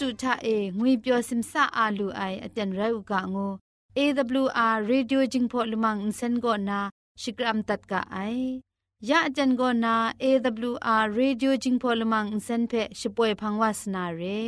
တုထအေငွေပျော်စင်ဆာအာလူအိုင်အတန်ရုကငို AWR Radio Jingpho Lumang Insen go na Shikram tat ka ai ya ajan go na AWR Radio Jingpho Lumang Insen phe Shipoe Phangwas na re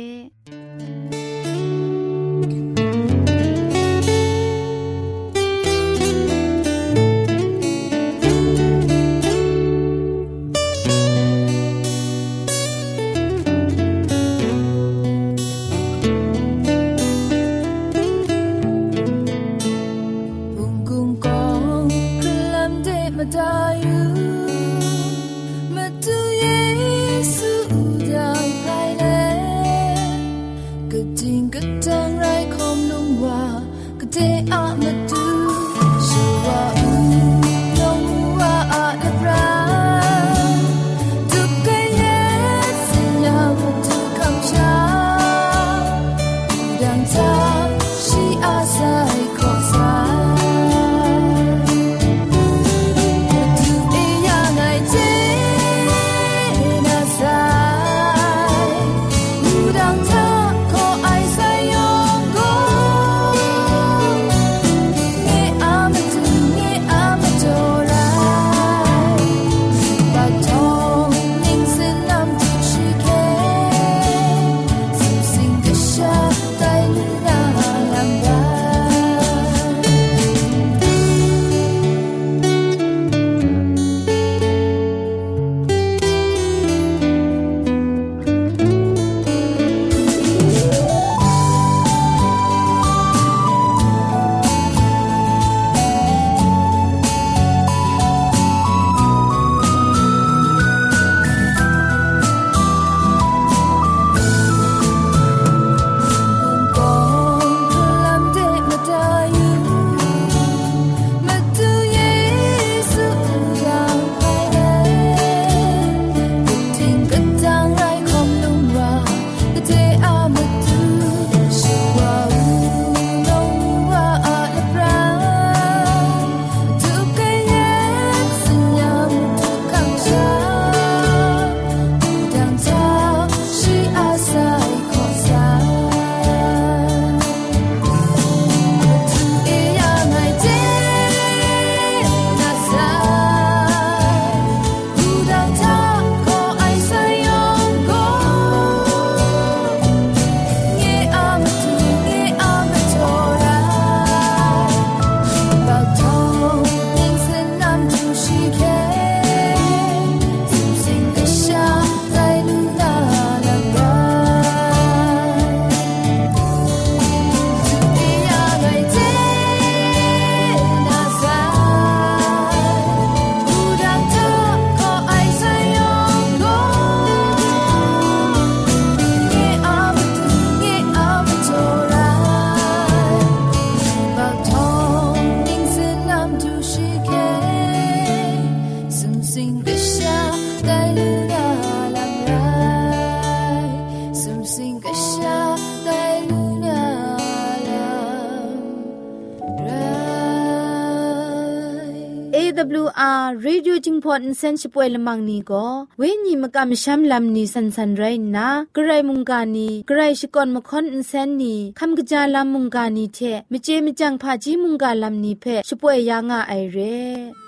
จิงพอนเซนช่วยละมังนีก็เวญีมกะมชัมลำนีสันสันไรนะกระไรมุงกานีกระไรชิกอนมคอนอินเซนนีคำกะจาลำมุงกานีเทมเจมจังพาจีมุงกาลำนีเพช่วยยางาไอเร่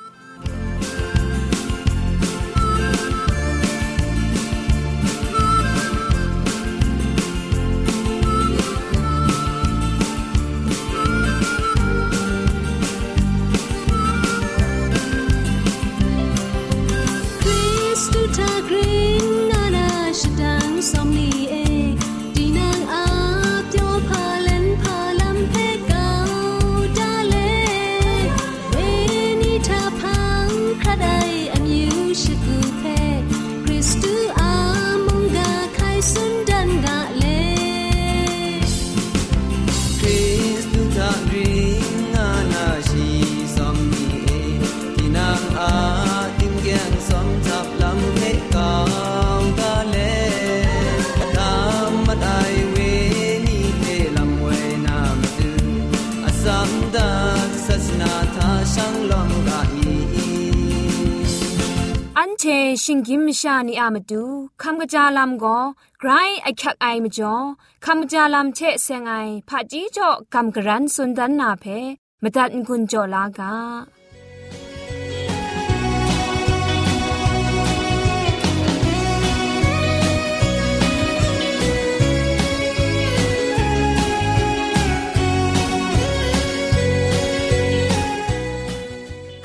samdak sasna ta shang lom อันเชชิงกิมชานีอามาดูคำกระจาลามก็ไกรไอคักไอมจ่อคำกระจาลามเชเซงไอผาจีจ่อคำกระรันสุนดันนาเพมตัดกุญจ่อลากา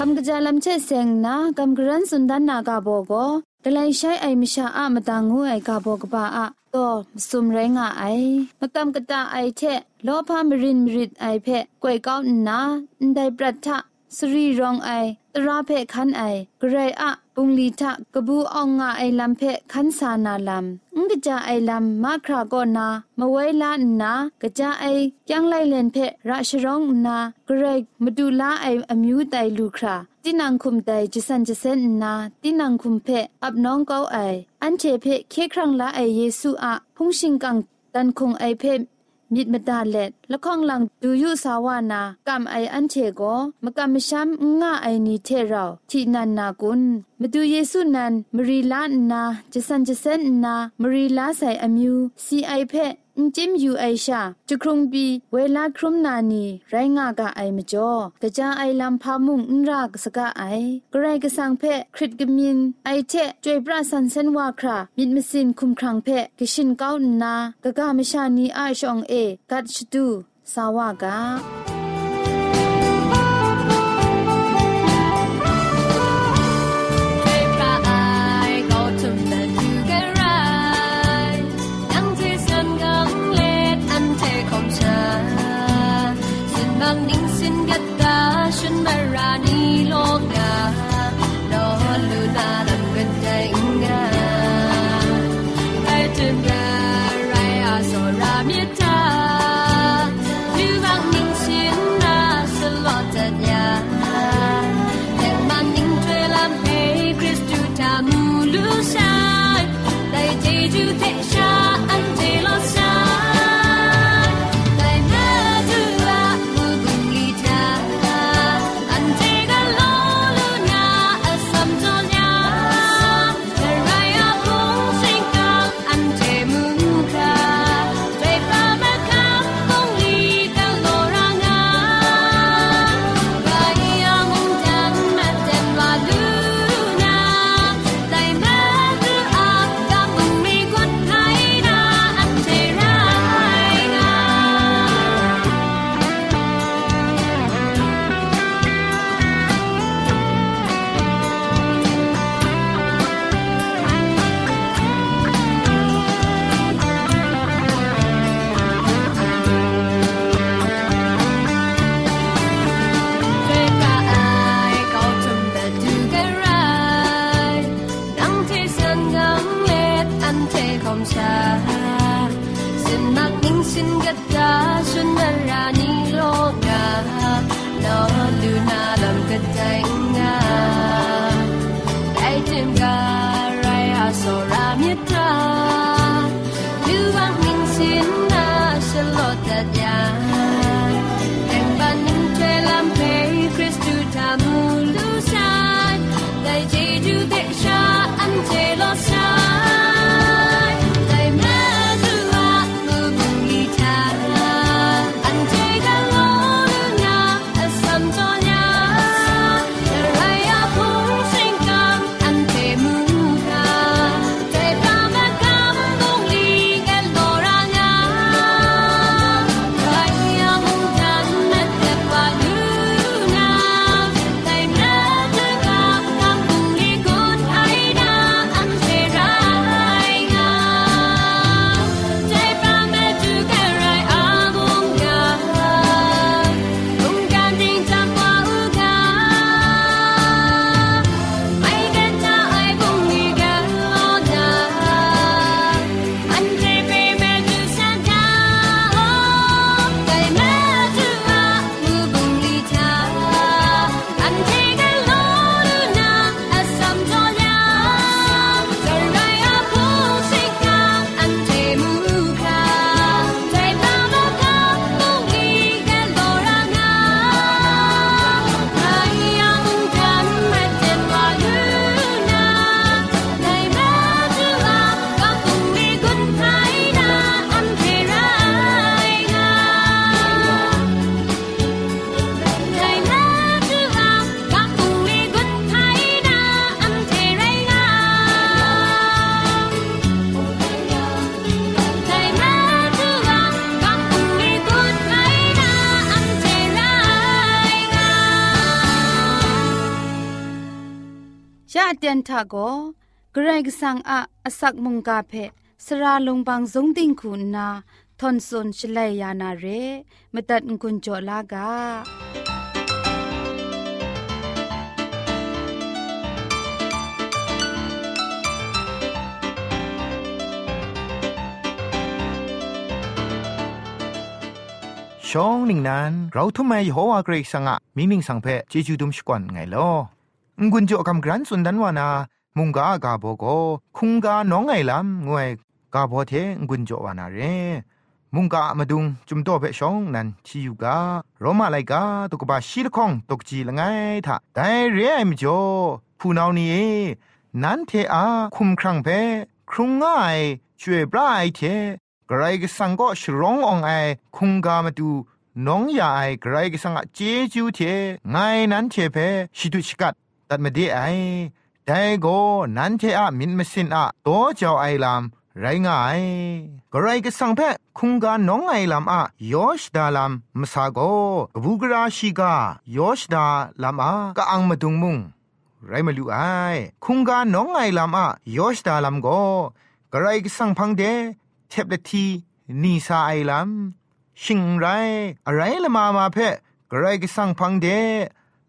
ำกระจายลำเชเซงนะกำกระรันสุนดันนากาโบโกกลายใช้ไอมิชาอะมตังงูไอกาโบกบาอะก็สุมแรงอะไอมะกำกะตาไอเทโลภามรินมริดไอเพกวยก้าวนาได้ปรัทะ สรีรองไอตราเพคันไอกรายอะปุงลีทะกบูอองงาไอลำเพคันสานาลำงกจาไอลำมาคราโกนามะไว้ลานนากจาไอยังไลเลนเพราชรองนากรายมดูลาไออมิวไตลูคราตินังคุมไตจิสันจิเซนนาตินังคุมเพอับน้องเกาไออันเทเพเคครั้งละไอเยซูอะพุงชิงกังตันคงไอเพ มิดมดาเล็ดละข้องหลังดูยุสาวานากำไออันเชโกมกำมช้ำง่าไอนีเทเราที่นันนากุนมาดูเยซูนันมรีลานาจะสันจะเซนนามรีลาใส่อมิวซีไอเพ อินจิมยูไอชาจุครุงบีเวลาครุมนานีไรงากะไอมจ่อกะจาไอลำพามุงอุนรากสกะไอกระไรกะสังเพคริตกะมินไอเทจวยปราสันเซนวาครามิดมสินคุมครังเพกะชินเก้าหนากะกะมชานีไอชองเอ กัดชดูสาวากา I'm a. ชาเตียนทาโกเกรกสังอะอสักมุงกาเพสระลงบางสงติงคุณนาทอนซนชลัยยานาเรมตัดกุญจลากาช่องหนึ่งนั้น เราทำไมหัวเกรกสังอะมิงมิงสังเพเจจูดุมสกวนไงลอ งุนโจคำกรันสุนดันวานา มุงกากาโบโกคุงกาน้องไงลำงวยกาโบเทงุนโจวานาเรมุงกามาดุงจุมโตเพชองนันชิยูกาโรมาไลกาตุกบาชีลคองตกจีละไงทะแต่เรียมจ่อผู้นานี้ นั้นเทอาคุมครั้งเพครุงง่ายช่วยปลายเทกรก็สังก็ชร้ององไอคุงกามาดูน้องยาไอกรก็สังเจจูเทไงนั้นเทเพชิดุชิกัด ตัดมาดีไอแต่ก็นั้นเทอะมินมสินอะโตเจ้าไอลามไรง่ายก็ไรก็สังเพคุงกาน้องไอลามอะยอชดาลามมสาโกบูกราชิกายอชดาลามอะกะอังมาดุงมุงไรมาลูไอคุงกาน้องไอลามอะยอชดาลามโกกไรก็สังพังเดเทบเลทีนีซาไอลามชิงไรอะไรละมามาเพกไรก็สังพังเด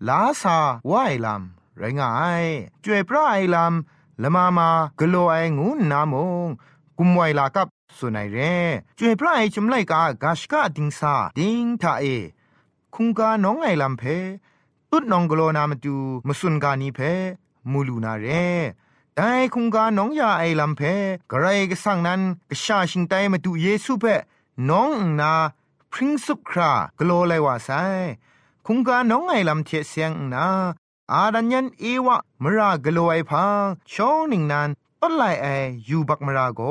ลาซาวไอลาม ไรงายจวยพระไอลำละมามากโลไองูนามงกุมไวลากับสุนัยเรจวยพระไอจุมไลกากาชกาดิงซาดิงทาเอ คุงกาน้องไอลำเพตุดนองกโลนามตูมสุนกานีเพมูลูนาเรแต่คุงกาน้องยาไอลำเพกระไรก็สั่งนั้นกชาชิงไตมาดูเยซูเพน้องนาพริ้งสุบครากโลไลว่าไซคุงกาน้องไอลำเทเสียงนา อาดันยันเอวะมรากลัวไอพังช่องหนึ่งนั้นต้นไลไอยูบักมราโก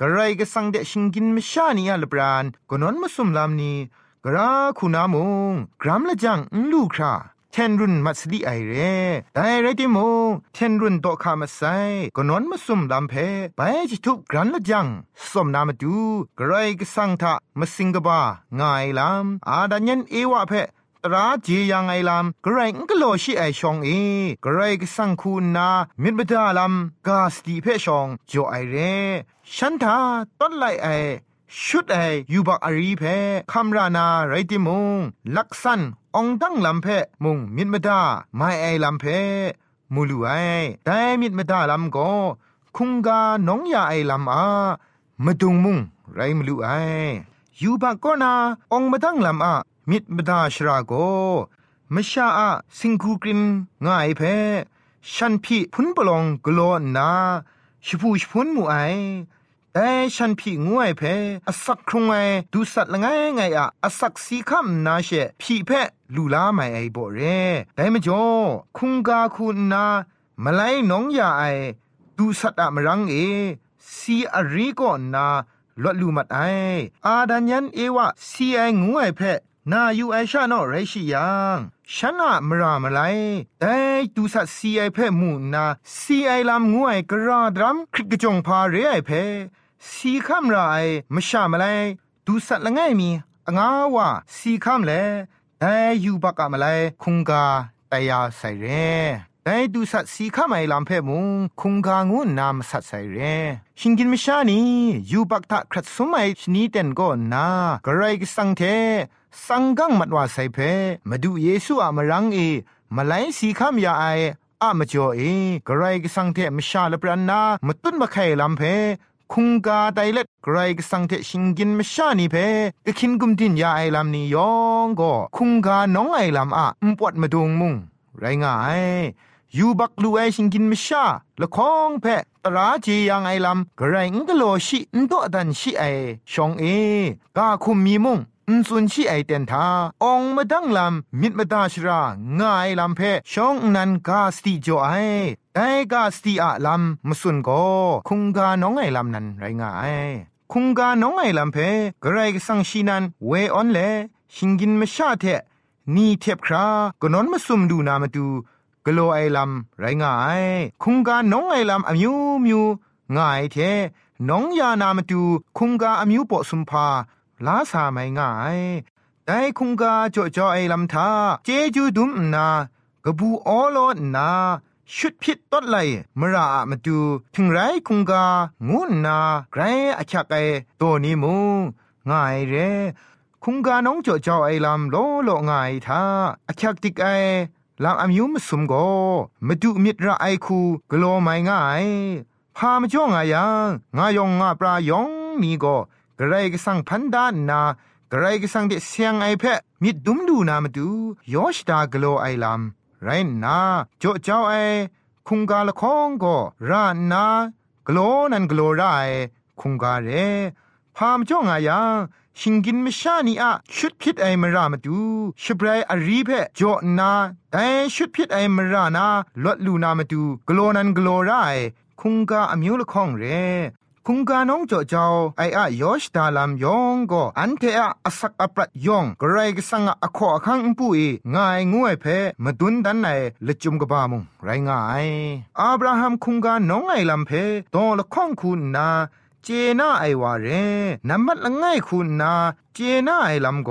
กระไรก็สังเดชิงกินมชานีอัลบรานกนนมาสุมลามนีกราคุณามงกรัมละจังลูคราเทนรุนมัสลีไอเร่แต่ไรติมงเทนรุนโตคามาไซกนนมาสุมลามเพไปจิทุกกรันละจังสมนามาดูกระไรกสังทะมาสิงกบาง่ายลามอาดันยันเอวะเพ ราเจียังไงลำกระไรก็โลชิไอชองเอกระไรก็สังคูนามิดบดาลำกาสติเพชองจ่อไอเรฉันทาต้นไลไอชุดไอยูบักอารีเพคำรานาไรติมงลักษันองตั้งลำเพมุงมิดบดาไม่ไอลำเพมูลูไอแต่มิดบดาลำก็คุงกาน้องยาไอลำอามาดุงมุงไรมลูไอยูบักก็นาองมาตั้งลำอา มิดมดาชราโกมชาอะสิงคูกรินง่ายเพฉันพี่พุนปลองกลอนนาชิพูชพุนมูไอแต่ฉันพี่งวยเพอสักครงไอดูสัตละไงไงอะอสักสีคำนาเชพี่เพลูลาไม่ไอบ่เรแต่มจ่อคุงกาคุณนามาไลน้องยาไอดูสัตอะมรังเอสีอรีก็นนาลดลูมัดไออาดันยันเอวะซีไองวยเพ นาอยู่ไอชาโนไรชิยังฉันอะมรามไลแต่ดูสัตซีไอเพ่มูนาซีไอลำงวยกระดรัมคริกจงพาเรไอเพ่สีคำไรมชามไลดูสัตละไงมีงาวาสีคำเลแต่อยู่บักอะมาไลคุงกาตายาใส่เรแต่ดูสัตสีข้าไม่ลำเพ่มุงคุงกางูนามสัตใส่เรชิงกินมิชานียูบักตะครัดสมัยชนีเต็นก็นากระไรก็สังเท สังกังมัดว่าใส่เพมาดูเยซูอะมารังเอมาไลสีคำยาไออะมาจ่อเอกระไรก็สังเทมชาลปรันนามาตุนมาไข่ลำเพคุงกาไดเล็ดไกรกสังเทชิงกินมชานีเพกคินกุมตินยาไอลำนี้ยองก็คุงกาน้องไอลำอะอุปวดมาดงมุงไรงายยูบักลูไอชิงกินมชาละคองเพตราจียังไอลำกระไรงกโลชินโตดันชิไอชองเอกาคุมมีมุง อุนซุนชีไอเตนทาองมาดังลำมิดมาดาชรางายลำเพชองนันกาสติจ่อไอแต่กาสติอะลำมสุนโกคุงกาน้องไอลำนันไรงายคุงกาน้องไอลำเพกระไรกสังชีนันเวออนเลชิงกินมาชาเทนี่เทบครากนอนมาซุมดูนามาดูกโลไอลำไรงาย คุงกาน้องไอลำอมิวมิวง่ายเทน้องยานามาดูคุงกาอมิวปอสุมพา ลาสาไม่ง่ายแต่คุงกาจ่อจ่อไอลำทาเจจูดุมนากระบูออโลนาชุดพิษต้นไลมรามาดูถึงไรคุงกางูนาไกรอาชักไอตัวนี้มูง่ายเรคุงกาน้องโจเจ้าไอลำโลโลง่ายท่าอาชักติกไอลำอายุมสุมโกมาดูมิตรไอคูกลัวไม่ง่ายพามาจ้องอายังงายองงาปลายองมีก็ กระไรก็สั่งพันดานนากระไรก็สั่งเดเสียงไอเพะมิดดุมดูนามาดูยอชดากลัวไอลำไรนาโจเจ้าไอคุงกาละคองก็รานากลัวนันกลัวไรคุงกาเรพามจ้องอายังชิงกินมชานีอะชุดพิษไอมรามาดูชบรายอรีเพจอนาแต่ชุดพิษไอมรานาลดลูนามาดูกลัวนันกลัวไรคุงกาอมิวละข้องเร คุงกาน้องจ่อเจ้าไออะยอชดาลามยองก็อันเทอะอสักอปรัดยองกระไรกสังอะขอคังปุยง่ายงวยเพมาดุนดันไหนละจุมกบามุงไรง่ายอับราฮัมคุงกาน้องไอลำเพตอละข้องคุณนา เจน่าไอวาเรนัมมัดละง่ายคุณนาเจน่าไอลำโก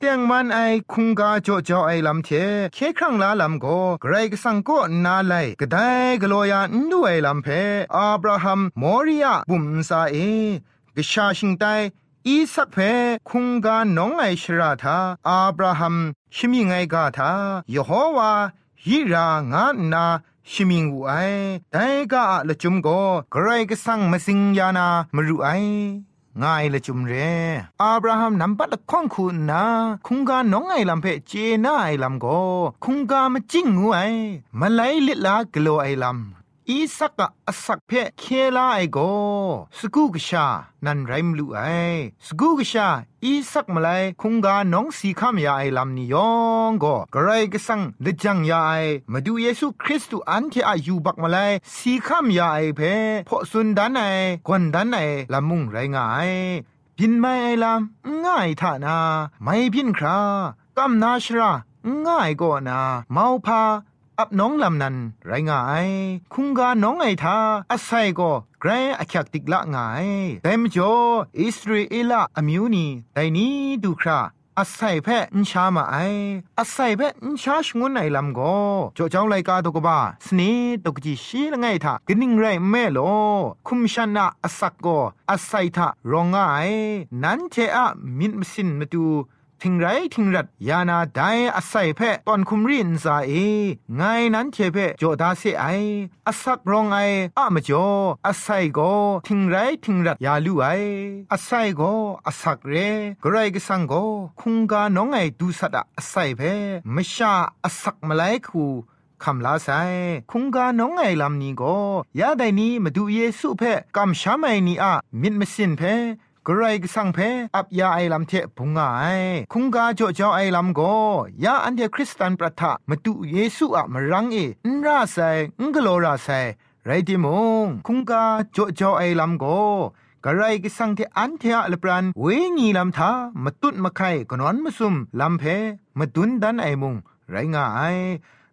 เตียงมันไอคุงกาโจโจไอลำเทเคครั้งลาลำโกไกรกสังก็นาไลกไดกลัวยานด้วยลำเพอับราฮัมมอริยาบุมซาเอกชาชิงไตอีสักเพคุงกาน้องไอชราธาอับราฮัมชิมิไงกาธายโฮวาฮิรางานา ชิมิงอูไอแต่ก็ละจุมก็ใครก็สั่งมาสิงยานามารู้ไอง่ายละจุมเรอับราฮัมนำปัดละข้องคุณนะคุงกาน้องไอลำเพเจน่าไอลำก็คุงกามาจิ้งงูไอมาไลลิลากโลไอลำ อีสักกะอสักเพเคลาไอโกสกูกชา นันไรมลูไอสกูกชา อีสักมาไลคุงกาน้องสีข้ามยาไอลำนิยองก็กระไรกสังเลจังยาไอมาดูเยซูคริสต์อันที่อายุบักมาไลสีข้ามยาไอเพพอสุนดันไอกวนดันไอลำมุงไรงายพินไม่ไอลำง่ายท่านา ไม่พินครากำนาชรา ง่ายก็นา เมาพา อับน้องลำนันไรงาย คุงกาน้องไอทาอาศัยก็ไกรอักติกละงายแต่มจ่ออิสราเอลอมิวนีแต่นี้ดูคราอาศัยแพ่อินชามาไออาศัยแพ่อินชาชงวนไอลำก็จ่อเจ้าไลกาตกบ้าสนีตกจีชีละไงทากนิ่งไรแม่โลคุมชนะอาศักก็อาศัยทารองไงนั้นเทอะมินมสินมาดู ทิงไรทิงรัดยานาไดอาศัยเพะตอนคุมรินซาเอไงนั้นเทเพโจดาเซไออาศักรองไออะมจ่ออาศัยโกทิงไรทิงรัดยาลูไออาศัยโกอาศักเรกไรก็สังโกคุงกาน้องไอดูสัดอาศัยเพมชาอาศักมาไลคูคำลาไซคุงกาน้องไงลำนี้ก็ยาไดนี้มาดูเยซูเพกำช้าไม่นี้อะมิดมสินเพ กรก็สังเพอับยาไอลำเทพุงไงคุงกาโจเจ้าไอลำโกยาอันเดคริสตันประทะมาตุเยซูอะมรังเอนราไซงกโลราไซไรติมงคุงกาโจเจ้าไอลำโกกะไรกิสังเทอันเทอะเลปรันเวงีลำทามาตุดมาไข่กนอนมาซุมลำเพมาตุนดันไอมุงไรง่าย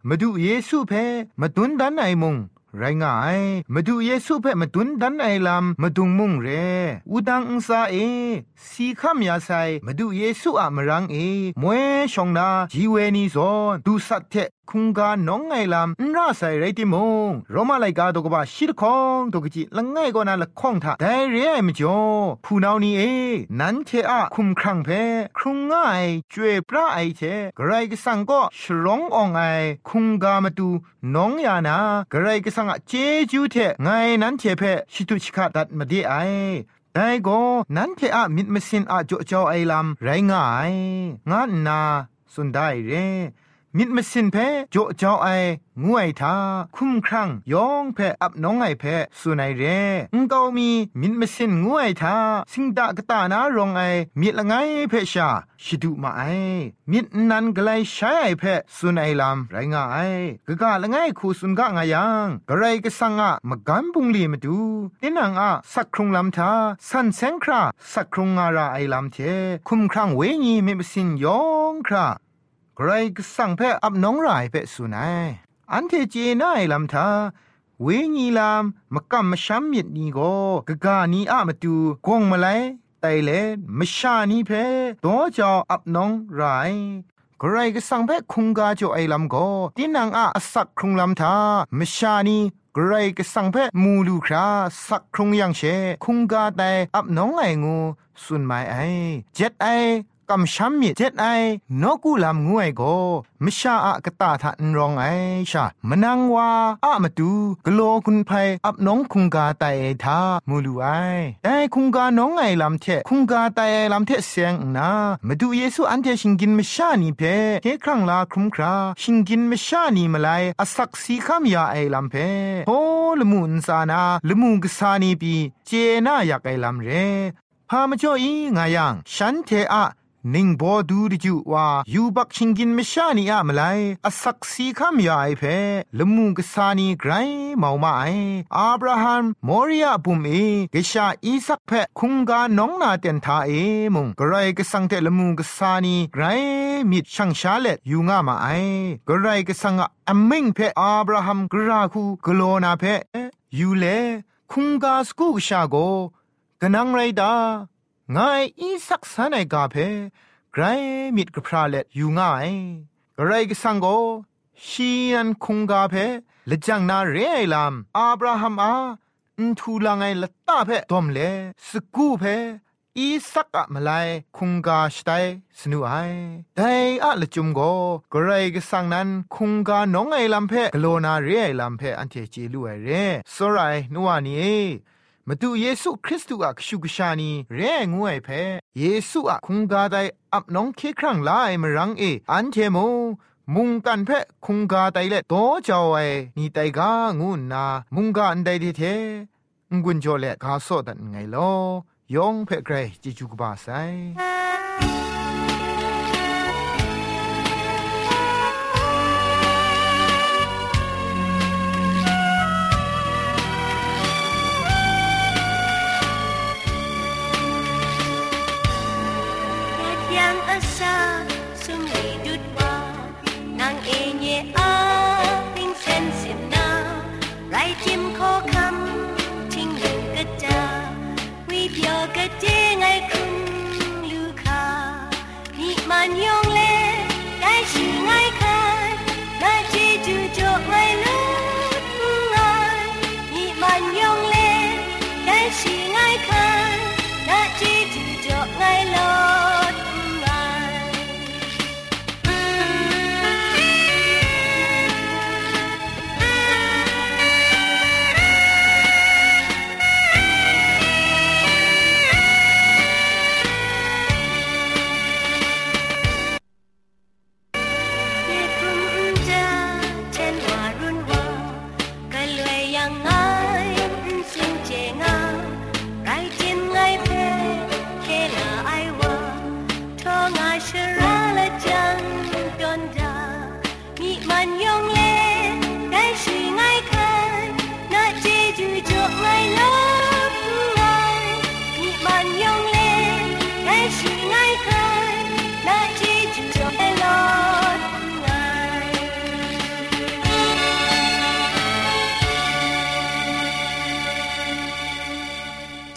มาดูเยซูเพมาตุนดันไอมุง ไรงายมาดูเยซูเพ่มาดุนดันไอลำมาดุงมุงเรอุดังอุซาเอสีข้ามยาไซมาดูเยซูอะมรังเอมวยชองนาจีเวนีซอนดูสัตเทคุงกาน้องไงลำนราใส่ไรติมงรมาไลกาตกบะชิดคองตกจิละง่ายก็นาละข้องทาแต่เรียมจ่อผู้นานี้เอ นันเทอะคุมครังเพครุงง่ายจวยพระไอเทกรก็สังก็ฉลองอองไอคุงกามาดูน้องยานากรก็สังอะเจจูเทไงนันเทเพชิตุชิกาดัดมาดีไอแต่ก็นั้นเทอะมิดมสินอะจ่อจ่อไอลำไรง่าย งานนาสุดได้เร มิดมสินเพจ่อจ่อไองวยทาคุ้มครั่งยองเพอับน้องไอเพสุนัยเรงเกามีมินมสินงวยทาสิงดากตานารองไอมิละไงเพชาชิดุมาไอมิดนันกไลใช้ไอเพสุนัยลำไรงาไอกะกะละไงคูสุนกะงายังกะไรกะสังอะมะกันบุงลีมาดูตินังอะสักครุงลำทาสันเซงคราสักครุงงาราไอลำเทคุ้มครั่งเวญีมิมสินยองครา ใครก็สั่งเพ่อับน้องรายเพ่สุนัยอันเทเจน่ายลำทาเวญีลามมกำมช้ำมิดนีโกกะกานีอะมาตูกงมาไลไตเลมชานีเพตัวจออับน้องไรกรก็สั่งเพคุงกาจอไอลำก็ตินังอาสักครุงลำทามชานีกรก็สังเพมูลูคราสักครุงยังเช คุงกาแต่อับน้องไองู สุนไมไอเจ็ดไอ กำช้ำมีเจ็ดไอนกูลำงวยโกมชาอะกตาทันรองไอชามนังวาอะมาดูกโลคุณไพอับน้องคุงกาไตทามูลูไอแต่คุงกาน้องไอลำเทคุงกาไตไอลำเทเสียงนามาดูเยซูอันเทชิงกินมชานีเพเทครั้งลาครุมคราชิงกินมชานีมาไลอสักสีคำยาไอลำเพโฮลมุนซานาลมุงกสานีปีเจน่าอยากไอลำเรพามาจ่ออีงายังฉันเทอะ นิ่งบอดูดิจูว่ายูบักชิงกินมชานีอะมไลอสักสีคำยาไอเพละมุงกษานีไกรเมามาไออับราฮัมมอริยาบุมเอกชาอีสักเพคุงกาน้องนาเตนทาเอมุงกไรก็สังเตละมุงกษานีไกรมิดช่างชาเลตยูงามาไอกไรก็สังอะอมิงเพอับราฮัมกราคูกโลนาเพยูเลคุงกาสกูกชาโกกนังไรดา ငါอีสักษาในกาเพไกรมิดกพราเล็ดอยู่ง่ายกไรก็สังโกชีนันคงกาเพละจังนาเรไอลามอับราฮัมอาอุนทูลางไงละตาเพดอมเลสกูเพอีสักอะมาไลคุงกาสไตสนุไอแต่อะละจุมโกกรกสังนั้นคุงกาน้องไอลำเพกโลนาเรไอลำเพอันเทจีลูไอเรสไรนัวนี้ มาดูเยซูคริสต์อะชุกชานีเรงวยเพเยซูอะคุงกาไดอับน้องเคครั้งลายมรังเออันเทโมมุงกันเพคุงกาไดเละโตจาวไอนี่ไตกางูนา มุงกาอันไดดิเทงุนโจเละกาโซดันไงลอยองเพเกรจิจุกบาไซ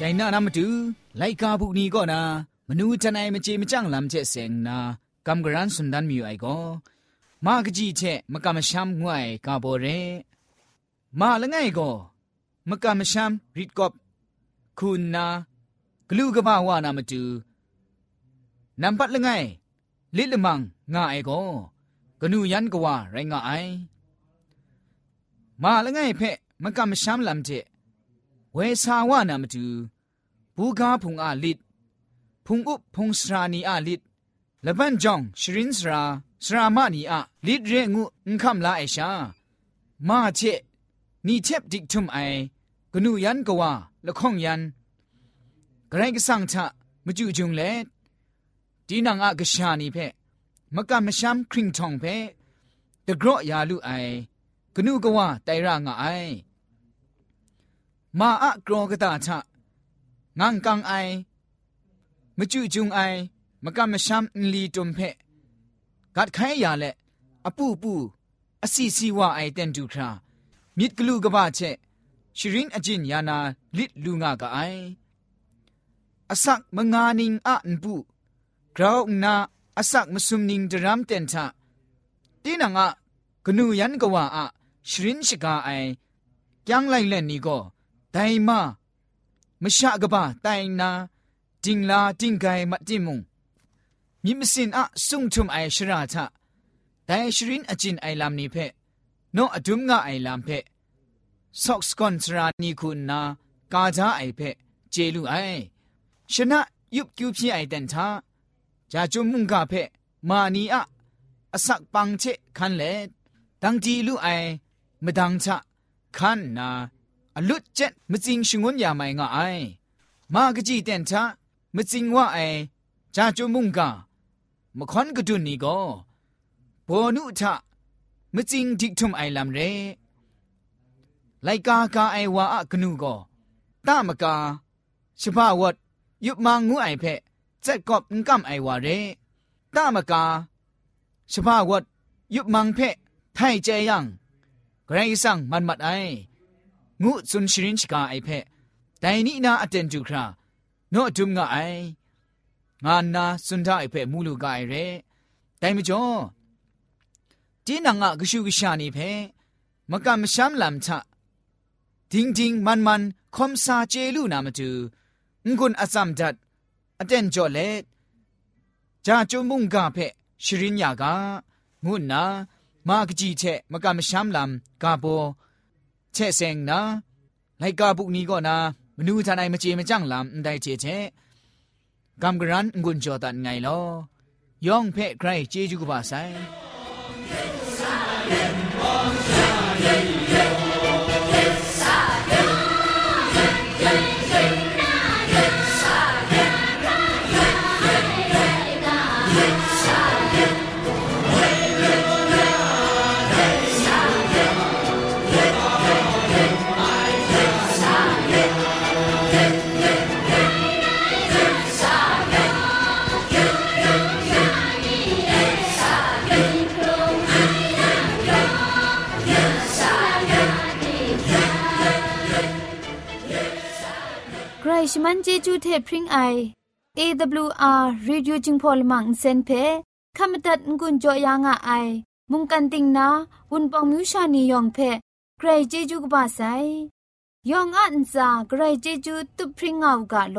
จนานามาดูไลกาบุนีก็นะมนูจันไอมเจมจังลำเจเสงนากำกรันสุนดันมิวไอก็มากจีเชมกำชัมงวยกาโบเรมาละไงก็มกำชัมริดกอบคุณนากลูกบ้าวานามาดูนำปัดละไงลิลมังงาไอก็กนูยันกว่าไรงาไอมาละไงเพ่มกำชัมลำเจ วสาวานามาดูบูกาพุงอาลิดพุงอุบพุงสรานีอาลิดละบันจองชรินสราสรามานีอาลิดเรงุอุคำลาไอชามาเชนี่เทบดิกทุมไอกนูยันกว่าละข้องยันกระไรก็สั่งชะมจุจุงเลดีนังอากชานีเพมกะมชัมคริงทองเพตะกรอยาลุไอกนูกว่าไตรางไอ မာအကရောကတာချငန်ကန်အိုင်မကျူကျုံအိုင်မကမရှမ်လီတုံဖဲဂတ်ခိုင်ရလက်အပူပူအစီစီဝအိုင်တန်တူခရာမြစ်ကလူကပချက်ရှရင်းအကျင်ယာနာလစ်လူငါကအိုင်အစက်မငါနင်းအန်ပူဂရောင်းနာအစက်မဆုမနင်းဒရမ်တန်ချတင်းနာငါဂနူယန်ကဝါအရှရင်းရှိကအိုင်ကျန်းလိုက်လက်နီကော นังอะกนูยันกว่าอะชรินชิกาไอยังไลเล่นนี่ก็ไดมามชะกะบะไตนาจิงลาจิงไกมัดจิมุงมิมสินอะซุงทุมไอชราทะแต่ชรินอจินไอลามนี้เพโนอดุมงะไอลามเพซอกสกอนสรานีคุณนากาจาไอเพเจลูไอชนะยุบกิวพี่ไอเดนทาจาจุมุงกาเพมานีอะอสักปังเชคันเลดังจีลูไอมดังชะคันนา อลุดเจ็ดมจิงชงวนยาไม่งาไอมากจีเดนทามจิงว่าไอจาจุมุงกามคอนกดุนนี่ก็บอนุทะมจิงดิกทุมไอลำเรไลกากาไอวาอะกนูก็ตามกาชพาวัดยุบมังงูไอเพะเจ็ดกอบงกัมไอวาเรตามกาชพาวัดยุบมังเพไทเจยังไกรสังมันมัดไอ ငုစွန်ရှရင်ချကာအိဖက်ဒိုင်နီနာအတန်တူခရာနော့အဒုမငါအိုင်ငါနာစွန်ဒအိဖက်မူလူကအိုင်ရဲဒိုင်မကျော်တင်းနာငါဂရှုဂရှာနေဖက်မကမရှမ်းလမ်ချဒင်းဒင်းမန်မန်ခွန်စာကျေလူနာမတူငွန်းအစမ်ဒတ်အတန်ကျော်လေဂျာကျွမှုန်ကဖက်ရှရင်ညာကငုနာမာကကြီးချက်မကမရှမ်းလမ်ကဘော ချဲ့ဆင်နာလိုက်ကာပုနီကောနာမနူးထနိုင်မချေမကြန့်လမ်တိုင်ချေချဲ့ကမ်ဂရန်ငွန်ဂျောတန်ငိုင်လောယောင်ဖဲ့ခရိုင်ကျေးကျူးကပါဆိုင် ชมันเจจูเทพริงไอ AWR Reducing Polymer เซนเพขมตัดงุนจอยางอไอ มุงกันติงนาวุนปองมิวชานียองเพใครเจจูกบาไซยองอันซาใครเจจูตุพริงเอากาโล